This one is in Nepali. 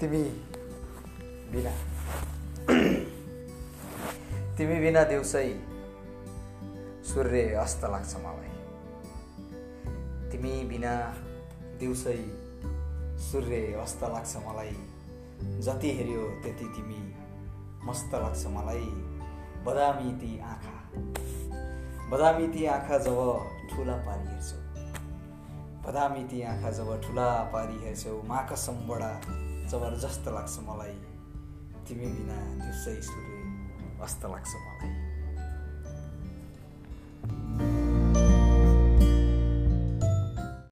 तिमी बिना। तिमी बिना दिउँसै सूर्य अस्त लाग्छ मलाई। तिमी बिना दिउँसै सूर्य अस्त लाग्छ मलाई। जति हेऱ्यो त्यति तिमी मस्त लाग्छ मलाई। बदामी ती आँखा। बदामी ती आँखा जब ठुला पारी हेर्छौ। बदामी ती आँखा जब ठुला पारी हेर्छौ। मा कसम बडा जबरजस्त लाग्छ मलाई। तिमी बिना दिउँसै सूर्य अस्त लाग्छ मलाई।